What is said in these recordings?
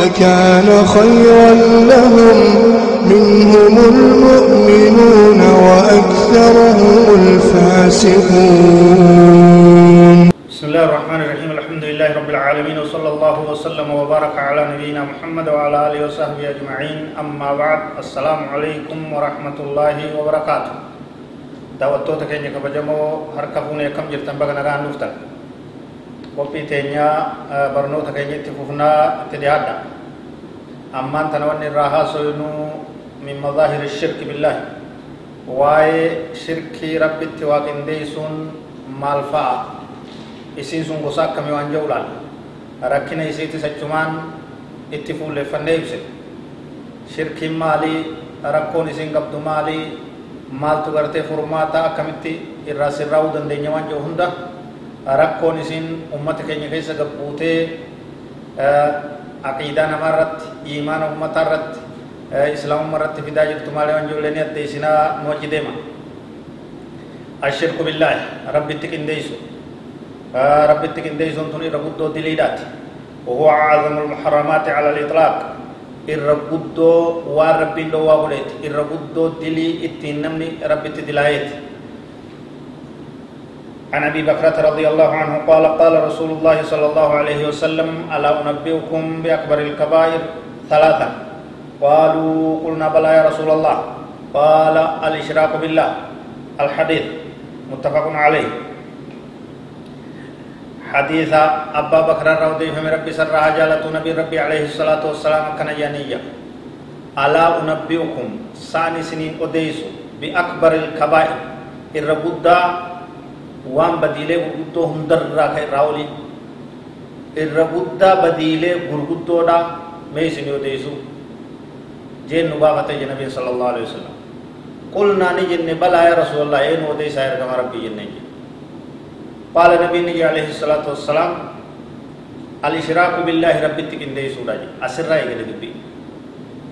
لكان خيرا لهم. منهم المؤمنون وأكثرهم الفاسقون. بسم الله الرحمن الرحيم. الحمد لله رب العالمين وصلى الله وسلم وبارك على نبينا محمد وعلى آله وصحبه أجمعين. أما بعد السلام عليكم ورحمة الله وبركاته. kabajamoo harka fuunee akkam jirtan baga nagaan dhuftan qophii teenya barnoota keenya itti fufnaa itti dhiyaadha ammaan tana wanni irraa haasoynu min mazaahiri shirki billaahi waa'ee shirkii rabbitti waaqindeeysuun maal fa'a isiin sun gosa akkamii waan laalla rakkina isiitis achumaan itti fuulleeffannee ibse shirkiin maalii rakkoon isiin qabdu maalii maaltu gartee furmaata akkamitti irraa sirraa'uu dandeenya waan jedhu hunda rakkoon isiin ummata keenya keessa gabbuutee aqiidaa namaa irratti iimaana ummataa irratti islaamummaa irratti fidaa jirtu maalee waan jedhu leeni adda isinaa wajji deema ashirku billaahi rabbitti qindeessu rabbitti qindeessuun tun irra guddoo diliidhaati وهو أعظم المحرمات على الإطلاق الربودو والربي لو وابلت الربودو دلي اتين نمني ربي تدلايت عن أبي بكرة رضي الله عنه قال قال رسول الله صلى الله عليه وسلم ألا أنبئكم بأكبر الكبائر ثلاثا قالوا قلنا بلى يا رسول الله. قال الإشراك بالله. الحديث متفق عليه. حديث أبا بكر رضي من ربي سر جالة نبي ربي عليه الصلاة والسلام كان يانية ألا أنبئكم ساني سنين أديس بأكبر الكبائر. الربودة وان بديلة غرغدو هندر راك راولي الربودة بديلة غرغدو دا مي سنين أديسو جين نبابة جنبي صلى الله عليه وسلم قلنا نجن بلا يا رسول الله اين وديس يا ربي جنبي قال نبي عليه الصلاة والسلام الإشراك بالله ربي تكندي سورة أسرع يقول دبي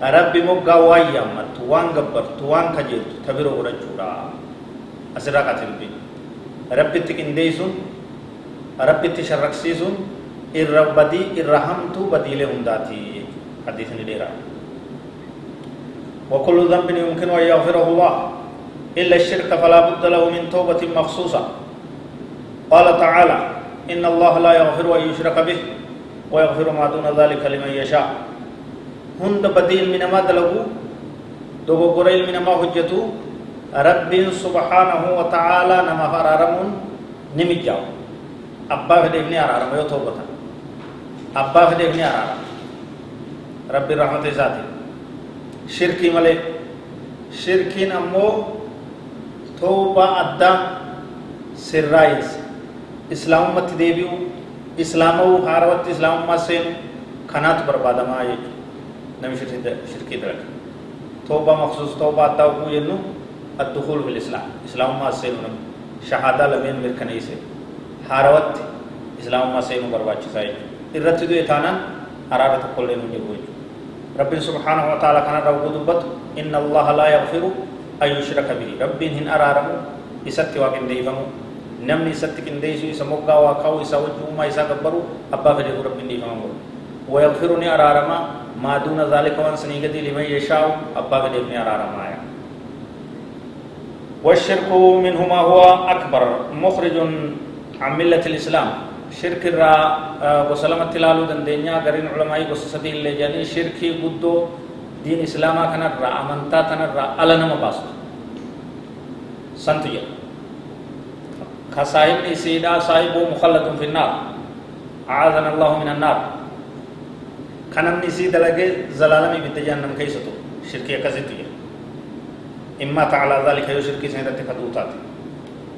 ربي مقا وايا مت وان غبر توان كجيت تبيرو غدا جورا أسرع كاتل بي ربي تكندي سون ربي تشرك سيسون الربدي الرحمتو بديلة هنداتي. حديث نديرا وكل ذنب يمكن أن يغفره الله. إلا الشرك فلا بد له من توبة مخصوصة. قال تعالى إن الله لا يغفر أن يشرك به ويغفر ما دون ذلك لمن يشاء. هند بديل من ما دلقوا دوغو قريل من ما حجتو رب سبحانه وتعالى نما فرارمون نمجاو أبا فدفني أرارم يو توبة أبا فدفني أرارم رب الرحمة ذاتي شركي ملك شركين أمو توبة أدى islaamumatti deebi'u islaamawuu haarawatti islaamummaa seenu kanaatu barbaadamaa jechuudha namni shirkii dalaga toobaa maqsuus toobaa addaa oguu jennu addukuulu fil islaam islaamummaa seenu namni shahaadaa lameen mirkaneesse haarawatti islaamummaa seenuu barbaachisaa jechuudha irratti du'e taanaan araara tokkollee nu jiru jechuudha rabbiin subhaanahu wa ta'ala kanarra oguu dubbatu inna allaha laa yaghfiru an yushraka bihi rabbiin hin araaramu isatti waaqindeeyfamu namni isatti qindeessu isa moggaa waa kaa'u isa wajjummaa isaa gabbaru abbaa fedhe rabbiin dhiifama godhu ويغفر ني أرارما ما دون ذلك وان سنيغدي لمن يشاء أبا بدي ني أرارما والشرك منهما هو أكبر مخرج عن ملة الإسلام. شرك الرا وسلامة تلالو دندنيا غرين علماء وسسدي اللي جاني. شركي قدو دين إسلاما كان الرا أمنتا كان الرا ألنا مباسط سنتجر كصاحب سيدا صاحب مخلد في النار. أعاذنا الله من النار. كان نسي دلقي زلالمي بتجنم كيستو. شركية كزيتية إما تعالى ذلك يو شركي سنة تكدوتات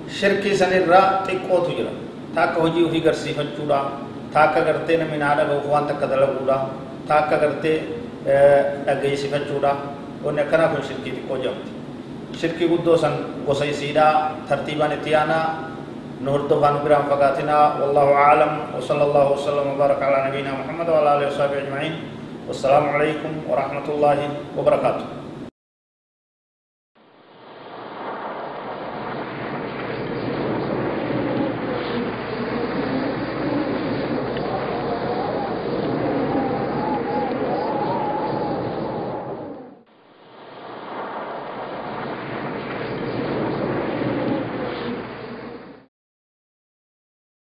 شركي سنة تقو تجرا تاك هجي وفي غرسي فجورا. تاك غرتي نمين آدھا غوفوان تک دلقورا تاك غرتي dhaggeessifachuudha wanni akkanaa kun shirkii xiqqoo jedhamti shirkii guddoo san gosa isiidha tartiibaan itti aanaa nu hordofaan biraan fagaatinaa wallahu aclam وصلى الله وسلم وبارك على نبينا محمد وعلى آله وصحبه أجمعين. والسلام عليكم ورحمة الله وبركاته.